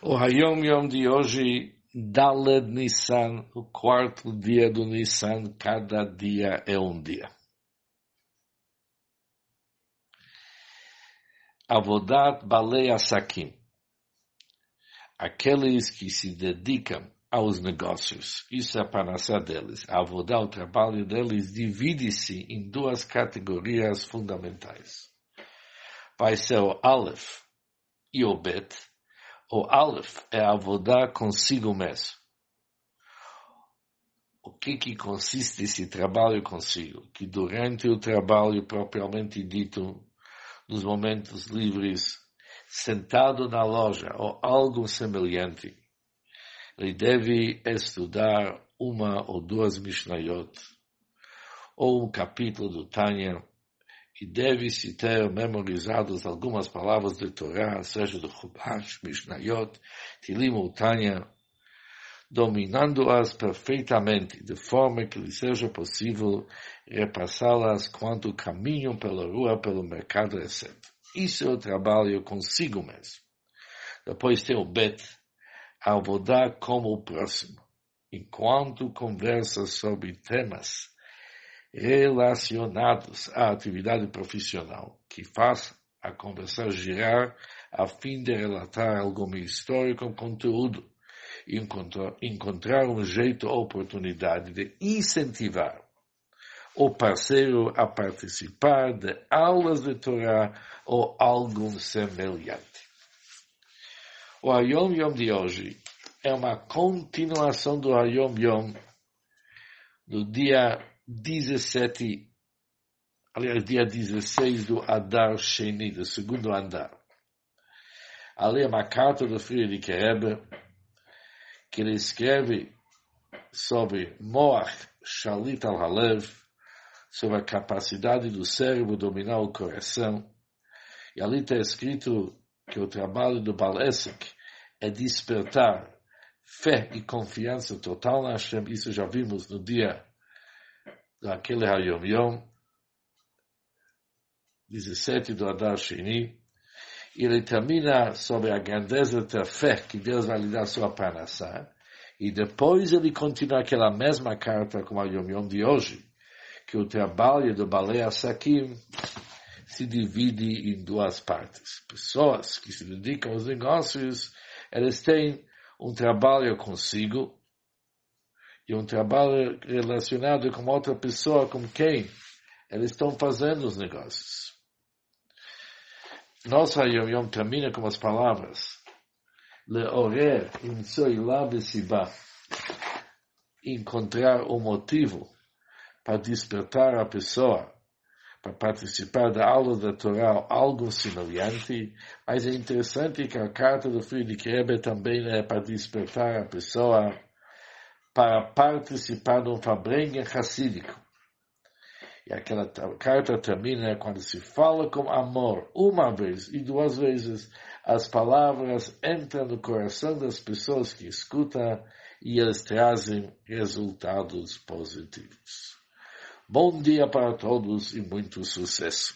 O Hayom Yom de hoje, Daled Nissan, o quarto dia do Nissan, cada dia é um dia. Avodat Balei Asakim. Aqueles que se dedicam aos negócios. Isso é a panaça deles. A avodá, o trabalho deles, divide-se em duas categorias fundamentais. Vai ser o Aleph e o Bet, o Aleph é a avodar consigo mesmo. O que que consiste esse trabalho consigo? Que durante o trabalho propriamente dito, nos momentos livres, sentado na loja ou algo semelhante, ele deve estudar uma ou duas Mishnayot, ou um capítulo do Tânia, e deve-se ter memorizadas algumas palavras de Torá, seja do Chubash, Mishnayot, Tilim ou Tanya, dominando-as perfeitamente, de forma que lhe seja possível repassá-las quando caminham pela rua, pelo mercado, etc. Isso é o trabalho consigo mesmo. Depois tem o Bet, abordar como o próximo, enquanto conversa sobre temas relacionados à atividade profissional, que faz a conversa girar a fim de relatar alguma história com conteúdo encontrar, encontrar um jeito ou oportunidade de incentivar o parceiro a participar de aulas de Torá ou algo semelhante. O Ayom Yom de hoje é uma continuação do Ayom Yom do dia 17, aliás, dia 16 do Adar Sheni, do segundo andar. Ali é uma carta do Friedrich Rebbe, que ele escreve sobre Moach Shalit al-Halev, sobre a capacidade do cérebro dominar o coração. E ali está escrito que o trabalho do Balesek é despertar fé e confiança total na Hashem. Isso já vimos no dia daquele Hayom Yom, 17 do Adar Sheni, ele termina sobre a grandeza da fé que Deus vai lhe dar sua panassá, e depois ele continua aquela mesma carta como a Yom Yom de hoje, que o trabalho do Balei Sakim se divide em duas partes. Pessoas que se dedicam aos negócios, eles têm um trabalho consigo, e um trabalho relacionado com outra pessoa com quem eles estão fazendo os negócios. Nossa Yom Yom termina com as palavras Leorer imsoilá siba encontrar o um motivo para despertar a pessoa para participar da aula da Torá, algo semelhante, mas é interessante que a carta do de Rebbe também é para despertar a pessoa para participar de um Fabrenha Hassídico. E aquela carta termina quando se fala com amor uma vez e duas vezes, as palavras entram no coração das pessoas que escutam e eles trazem resultados positivos. Bom dia para todos e muito sucesso.